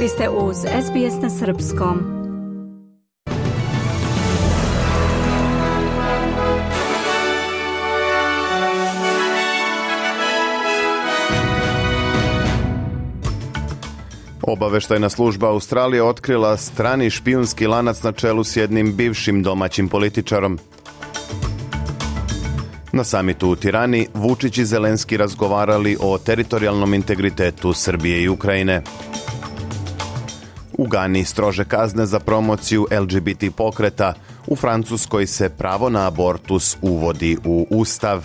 Vi ste uz SBS na Srpskom. Obaveštajna služba Australije otkrila strani špijunski lanac na čelu s jednim bivšim domaćim političarom. Na samitu u Tirani Vučić i Zelenski razgovarali o teritorijalnom integritetu Srbije i Ukrajine. U Gani strože kazne za promociju LGBT pokreta, u Francuskoj se pravo na abortus uvodi u ustav.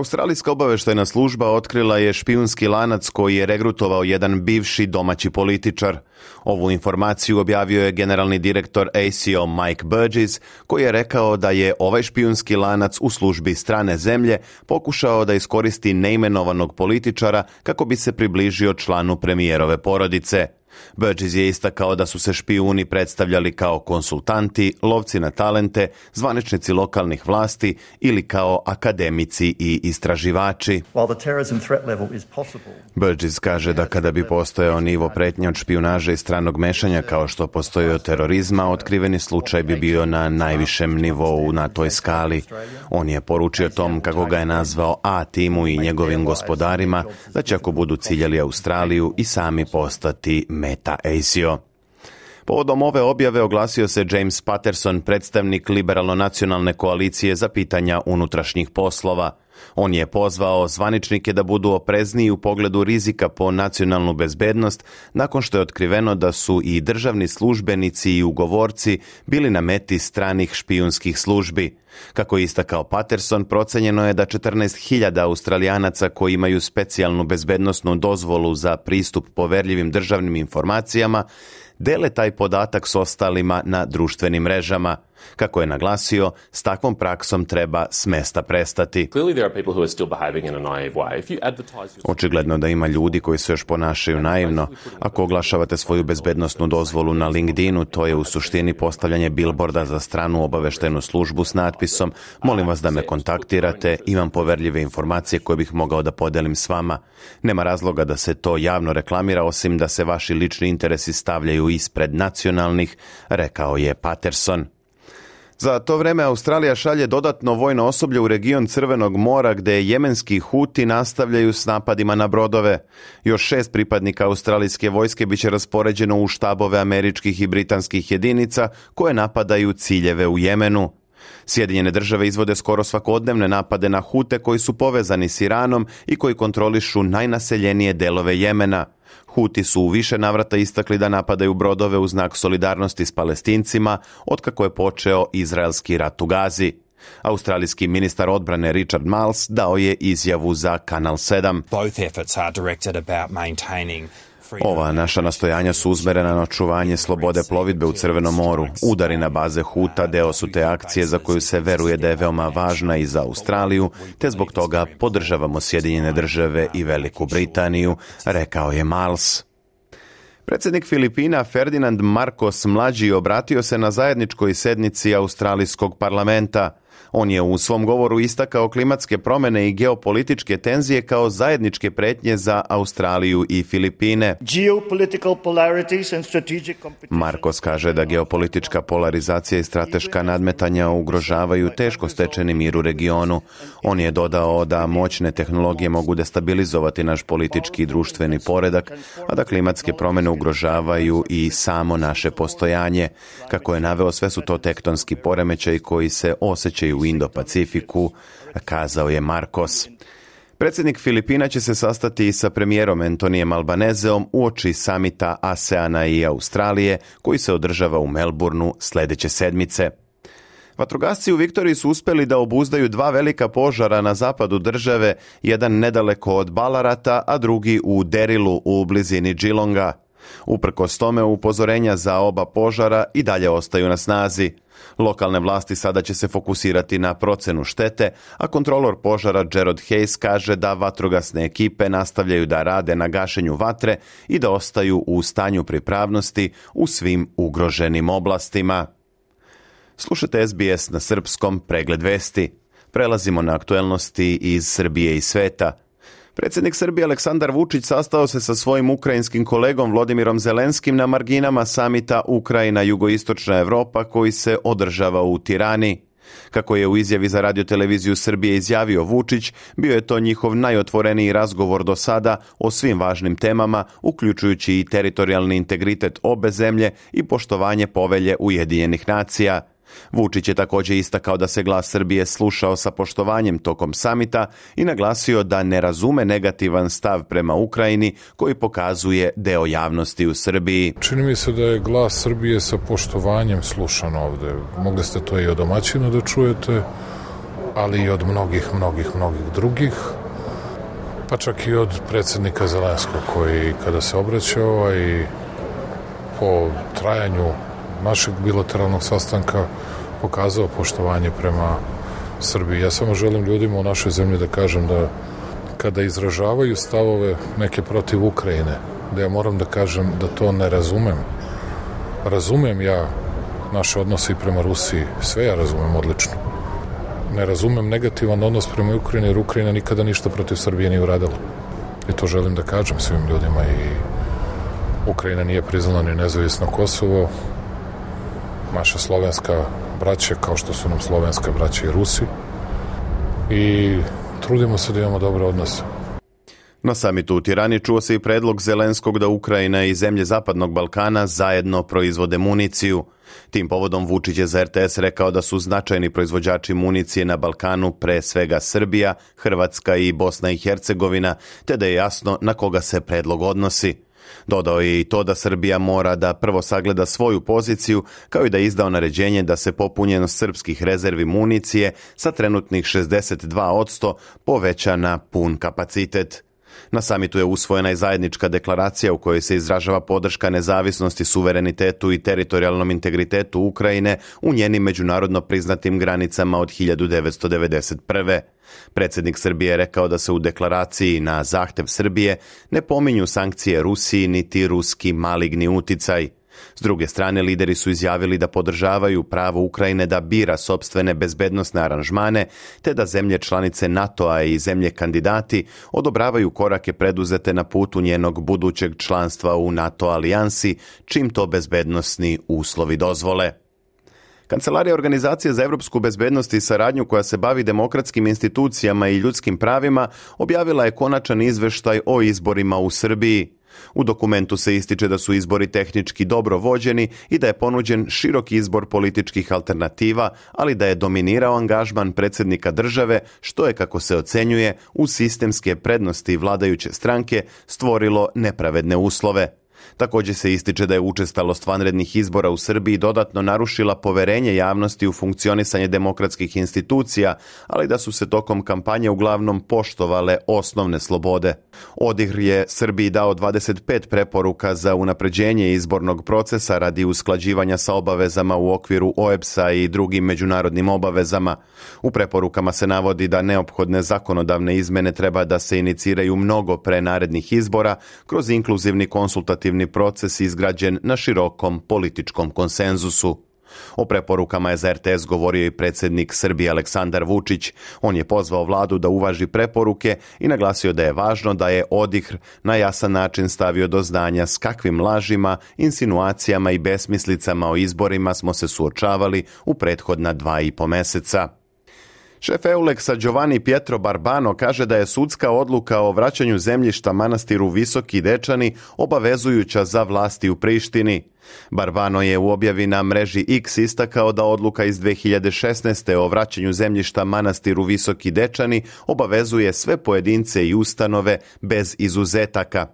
Australijska obaveštajna služba otkrila je špijunski lanac koji je regrutovao jedan bivši domaći političar. Ovu informaciju objavio je generalni direktor ACO Mike Burgess, koji je rekao da je ovaj špijunski lanac u službi strane zemlje pokušao da iskoristi neimenovanog političara kako bi se približio članu premijerove porodice – Burgess je istakao da su se špijuni predstavljali kao konsultanti, lovci na talente, zvaničnici lokalnih vlasti ili kao akademici i istraživači. Burgess kaže da kada bi postojao nivo pretnje od špijunaže i stranog mešanja kao što postoji od terorizma, otkriveni slučaj bi bio na najvišem nivou na toj skali. On je poručio tom kako ga je nazvao A timu i njegovim gospodarima da će ako budu ciljali Australiju i sami postati me meta ACO. Povodom ove objave oglasio se James Patterson, predstavnik liberalno-nacionalne koalicije za pitanja unutrašnjih poslova – On je pozvao zvaničnike da budu oprezniji u pogledu rizika po nacionalnu bezbednost nakon što je otkriveno da su i državni službenici i ugovorci bili na meti stranih špijunskih službi. Kako je istakao Patterson, procenjeno je da 14.000 australijanaca koji imaju specijalnu bezbednostnu dozvolu za pristup poverljivim državnim informacijama dele taj podatak s ostalima na društvenim mrežama – Kako je naglasio, s takvom praksom treba smesta prestati. Očigledno da ima ljudi koji se još ponašaju naivno. Ako oglašavate svoju bezbednostnu dozvolu na LinkedInu, to je u suštini postavljanje bilborda za stranu obaveštenu službu s natpisom Molim vas da me kontaktirate, imam poverljive informacije koje bih mogao da podelim s vama. Nema razloga da se to javno reklamira osim da se vaši lični interesi stavljaju ispred nacionalnih, rekao je Patterson. Za to vreme Australija šalje dodatno vojno osoblje u region Crvenog mora gde jemenski huti nastavljaju s napadima na brodove. Još šest pripadnika australijske vojske biće raspoređeno u štabove američkih i britanskih jedinica koje napadaju ciljeve u Jemenu. Sjedinjene države izvode skoro svakodnevne napade na hute koji su povezani s Iranom i koji kontrolišu najnaseljenije delove Jemena. Huti su u više navrata istakli da napadaju brodove u znak solidarnosti s palestincima otkako je počeo izraelski rat u Gazi. Australijski ministar odbrane Richard Miles dao je izjavu za Kanal 7. Both efforts are directed about maintaining Ova naša nastojanja su uzmerena na očuvanje slobode plovidbe u Crvenom moru. Udari na baze Huta deo su te akcije za koju se veruje da je veoma važna i za Australiju, te zbog toga podržavamo Sjedinjene države i Veliku Britaniju, rekao je Mals. Predsednik Filipina Ferdinand Marcos mlađi obratio se na zajedničkoj sednici Australijskog parlamenta. On je u svom govoru istakao klimatske promene i geopolitičke tenzije kao zajedničke pretnje za Australiju i Filipine. Marcos kaže da geopolitička polarizacija i strateška nadmetanja ugrožavaju teško stečeni mir u regionu. On je dodao da moćne tehnologije mogu destabilizovati naš politički i društveni poredak, a da klimatske promene ugrožavaju i samo naše postojanje. Kako je naveo, sve su to tektonski poremećaj koji se osjećaju i u Indo-Pacifiku, kazao je Marcos. Predsednik Filipina će se sastati sa premijerom Antonijem Albanezeom u oči samita ASEANA i Australije koji se održava u Melbourneu sledeće sedmice. Vatrogasci u Viktoriji su uspeli da obuzdaju dva velika požara na zapadu države, jedan nedaleko od Balarata, a drugi u Derilu u blizini Džilonga. Uprkos tome upozorenja za oba požara i dalje ostaju na snazi. Lokalne vlasti sada će se fokusirati na procenu štete, a kontrolor požara Gerald Hayes kaže da vatrogasne ekipe nastavljaju da rade na gašenju vatre i da ostaju u stanju pripravnosti u svim ugroženim oblastima. Slušate SBS na srpskom pregled vesti. Prelazimo na aktuelnosti iz Srbije i sveta – Predsjednik Srbije Aleksandar Vučić sastao se sa svojim ukrajinskim kolegom Vladimirom Zelenskim na marginama samita Ukrajina Jugoistočna Evropa koji se održava u Tirani. Kako je u izjavi za radio televiziju Srbije izjavio Vučić, bio je to njihov najotvoreniji razgovor do sada o svim važnim temama, uključujući i teritorijalni integritet obe zemlje i poštovanje povelje Ujedinjenih nacija. Vučić je takođe istakao da se glas Srbije slušao sa poštovanjem tokom samita i naglasio da ne razume negativan stav prema Ukrajini koji pokazuje deo javnosti u Srbiji. Čini mi se da je glas Srbije sa poštovanjem slušan ovde. Mogli ste to i od domaćina da čujete, ali i od mnogih, mnogih, mnogih drugih pa čak i od predsednika Zelenskog koji kada se obraćao i po trajanju našeg bilateralnog sastanka pokazao poštovanje prema Srbiji. Ja samo želim ljudima u našoj zemlji da kažem da kada izražavaju stavove neke protiv Ukrajine, da ja moram da kažem da to ne razumem. Razumem ja naše odnose i prema Rusiji, sve ja razumem odlično. Ne razumem negativan odnos prema Ukrajini, jer Ukrajina nikada ništa protiv Srbije nije uradila. I to želim da kažem svim ljudima i Ukrajina nije priznala ni nezavisno Kosovo, naša slovenska braća, kao što su nam slovenska braća i Rusi. I trudimo se da imamo dobre odnose. Na samitu u Tirani čuo se i predlog Zelenskog da Ukrajina i zemlje Zapadnog Balkana zajedno proizvode municiju. Tim povodom Vučić je za RTS rekao da su značajni proizvođači municije na Balkanu pre svega Srbija, Hrvatska i Bosna i Hercegovina, te da je jasno na koga se predlog odnosi. Dodao je i to da Srbija mora da prvo sagleda svoju poziciju kao i da je izdao naređenje da se popunjenost srpskih rezervi municije sa trenutnih 62% poveća na pun kapacitet. Na samitu je usvojena i zajednička deklaracija u kojoj se izražava podrška nezavisnosti, suverenitetu i teritorijalnom integritetu Ukrajine u njenim međunarodno priznatim granicama od 1991. Predsednik Srbije je rekao da se u deklaraciji na zahtev Srbije ne pominju sankcije Rusiji niti ruski maligni uticaj – S druge strane, lideri su izjavili da podržavaju pravo Ukrajine da bira sobstvene bezbednostne aranžmane, te da zemlje članice NATO-a i zemlje kandidati odobravaju korake preduzete na putu njenog budućeg članstva u NATO alijansi, čim to bezbednostni uslovi dozvole. Kancelarija Organizacije za evropsku bezbednost i saradnju koja se bavi demokratskim institucijama i ljudskim pravima objavila je konačan izveštaj o izborima u Srbiji, U dokumentu se ističe da su izbori tehnički dobro vođeni i da je ponuđen širok izbor političkih alternativa, ali da je dominirao angažman predsednika države, što je, kako se ocenjuje, u sistemske prednosti vladajuće stranke stvorilo nepravedne uslove. Takođe se ističe da je učestalost vanrednih izbora u Srbiji dodatno narušila poverenje javnosti u funkcionisanje demokratskih institucija, ali da su se tokom kampanje uglavnom poštovale osnovne slobode. Odihr je Srbiji dao 25 preporuka za unapređenje izbornog procesa radi usklađivanja sa obavezama u okviru OEBS-a i drugim međunarodnim obavezama. U preporukama se navodi da neophodne zakonodavne izmene treba da se iniciraju mnogo pre narednih izbora kroz inkluzivni konsultativni proces izgrađen na širokom političkom konsenzusu. O preporukama je za RTS govorio i predsednik Srbije Aleksandar Vučić. On je pozvao vladu da uvaži preporuke i naglasio da je važno da je Odihr na jasan način stavio do znanja s kakvim lažima, insinuacijama i besmislicama o izborima smo se suočavali u prethodna dva i po meseca. Šef Euleksa Giovanni Pietro Barbano kaže da je sudska odluka o vraćanju zemljišta manastiru Visoki Dečani obavezujuća za vlasti u Prištini. Barbano je u objavi na mreži X istakao da odluka iz 2016. o vraćanju zemljišta manastiru Visoki Dečani obavezuje sve pojedince i ustanove bez izuzetaka.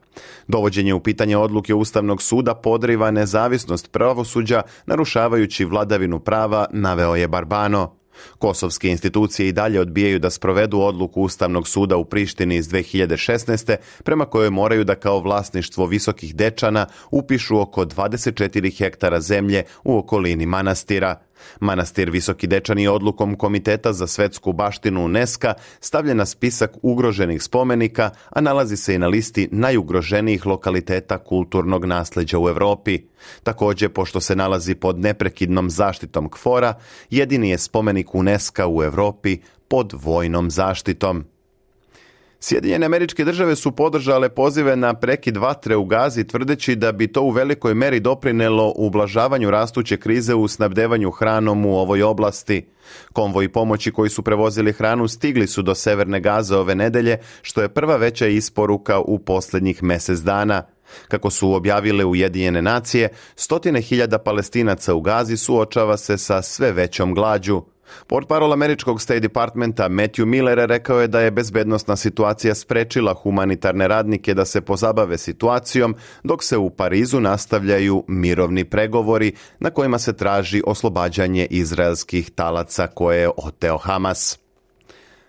Dovođenje u pitanje odluke Ustavnog suda podriva nezavisnost pravosuđa, narušavajući vladavinu prava, naveo je Barbano. Kosovske institucije i dalje odbijaju da sprovedu odluku Ustavnog suda u Prištini iz 2016. prema kojoj moraju da kao vlasništvo visokih dečana upišu oko 24 hektara zemlje u okolini manastira. Manastir Visoki Dečani je odlukom Komiteta za svetsku baštinu UNESCO stavljen na spisak ugroženih spomenika, a nalazi se i na listi najugroženijih lokaliteta kulturnog nasleđa u Evropi. Takođe, pošto se nalazi pod neprekidnom zaštitom Kfora, jedini je spomenik UNESCO u Evropi pod vojnom zaštitom. Sjedinjene američke države su podržale pozive na prekid vatre u Gazi tvrdeći da bi to u velikoj meri doprinelo ublažavanju rastuće krize u snabdevanju hranom u ovoj oblasti. Konvoji pomoći koji su prevozili hranu stigli su do Severne Gaze ove nedelje, što je prva veća isporuka u poslednjih mesec dana. Kako su objavile Ujedinjene nacije, stotine hiljada palestinaca u Gazi suočava se sa sve većom glađu. Portparol američkog State Departmenta Matthew Miller rekao je da je bezbednostna situacija sprečila humanitarne radnike da se pozabave situacijom dok se u Parizu nastavljaju mirovni pregovori na kojima se traži oslobađanje izraelskih talaca koje je oteo Hamas.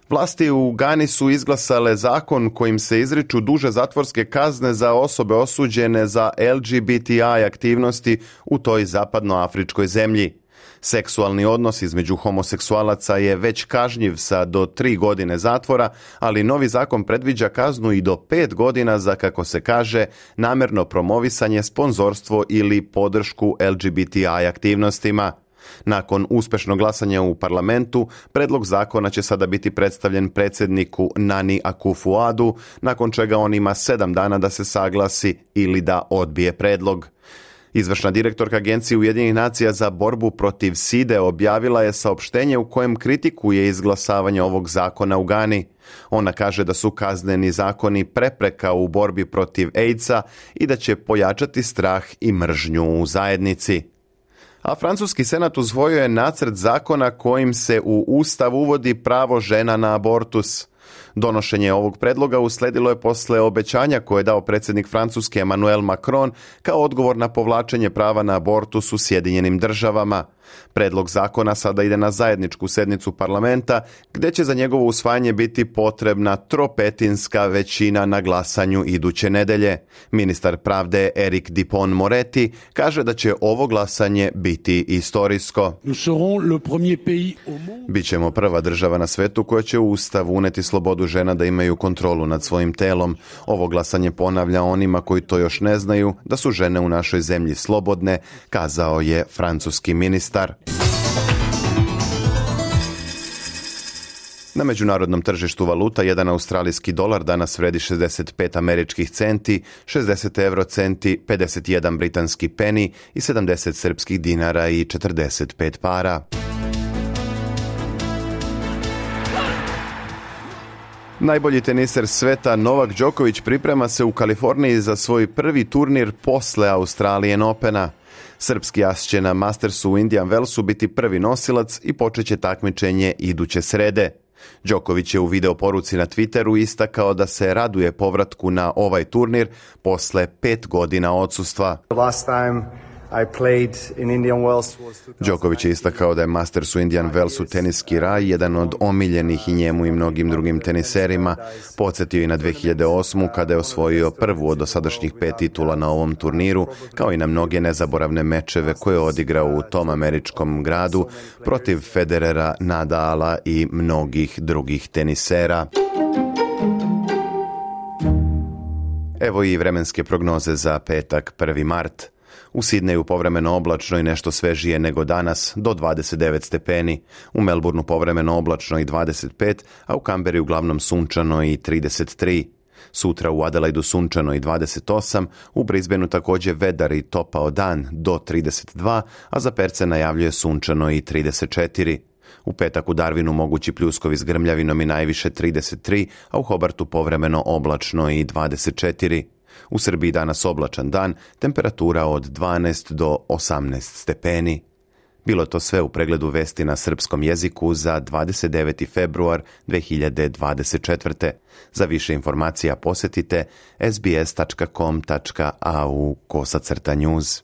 Vlasti u Gani su izglasale zakon kojim se izriču duže zatvorske kazne za osobe osuđene za LGBTI aktivnosti u toj zapadnoafričkoj zemlji. Seksualni odnos između homoseksualaca je već kažnjiv sa do tri godine zatvora, ali novi zakon predviđa kaznu i do pet godina za, kako se kaže, namerno promovisanje, sponzorstvo ili podršku LGBTI aktivnostima. Nakon uspešnog glasanja u parlamentu, predlog zakona će sada biti predstavljen predsedniku Nani Akufuadu, nakon čega on ima sedam dana da se saglasi ili da odbije predlog. Izvršna direktorka Agencije Ujedinjenih nacija za borbu protiv SIDE objavila je saopštenje u kojem kritikuje izglasavanje ovog zakona u Gani. Ona kaže da su kazneni zakoni prepreka u borbi protiv AIDS-a i da će pojačati strah i mržnju u zajednici a Francuski senat uzvojio je nacrt zakona kojim se u ustav uvodi pravo žena na abortus. Donošenje ovog predloga usledilo je posle obećanja koje je dao predsednik Francuske Emmanuel Macron kao odgovor na povlačenje prava na abortus u Sjedinjenim državama – Predlog zakona sada ide na zajedničku sednicu parlamenta, gde će za njegovo usvajanje biti potrebna tropetinska većina na glasanju iduće nedelje. Ministar pravde Erik Dipon Moreti kaže da će ovo glasanje biti istorijsko. Bićemo prva država na svetu koja će u ustav uneti slobodu žena da imaju kontrolu nad svojim telom. Ovo glasanje ponavlja onima koji to još ne znaju da su žene u našoj zemlji slobodne, kazao je francuski ministar star. Na međunarodnom tržištu valuta jedan australijski dolar danas vredi 65 američkih centi, 60 euro centi, 51 britanski peni i 70 srpskih dinara i 45 para. Najbolji teniser sveta Novak Đoković priprema se u Kaliforniji za svoj prvi turnir posle Australijan Opena. Srpski as će na Mastersu u Indian Wellsu biti prvi nosilac i počeće takmičenje iduće srede. Đoković je u video poruci na Twitteru istakao da se raduje povratku na ovaj turnir posle pet godina odsustva. Last time I played in Indian Đoković je istakao da je Masters u Indian Wells u teniski raj jedan od omiljenih i njemu i mnogim drugim teniserima. Podsjetio i na 2008. kada je osvojio prvu od dosadašnjih pet titula na ovom turniru, kao i na mnoge nezaboravne mečeve koje je odigrao u tom američkom gradu protiv Federera, Nadala i mnogih drugih tenisera. Evo i vremenske prognoze za petak 1. mart. U Sidneju povremeno oblačno i nešto svežije nego danas, do 29 stepeni. U Melbourneu povremeno oblačno i 25, a u Kamberi uglavnom sunčano i 33. Sutra u Adelaidu sunčano i 28, u Brisbaneu također vedar i topao dan do 32, a za Perce najavljuje sunčano i 34. U petak u Darwinu mogući pljuskovi s grmljavinom i najviše 33, a u Hobartu povremeno oblačno i 24. U Srbiji danas oblačan dan, temperatura od 12 do 18 stepeni. Bilo to sve u pregledu vesti na srpskom jeziku za 29. februar 2024. Za više informacija posetite sbs.com.au kosacrta news.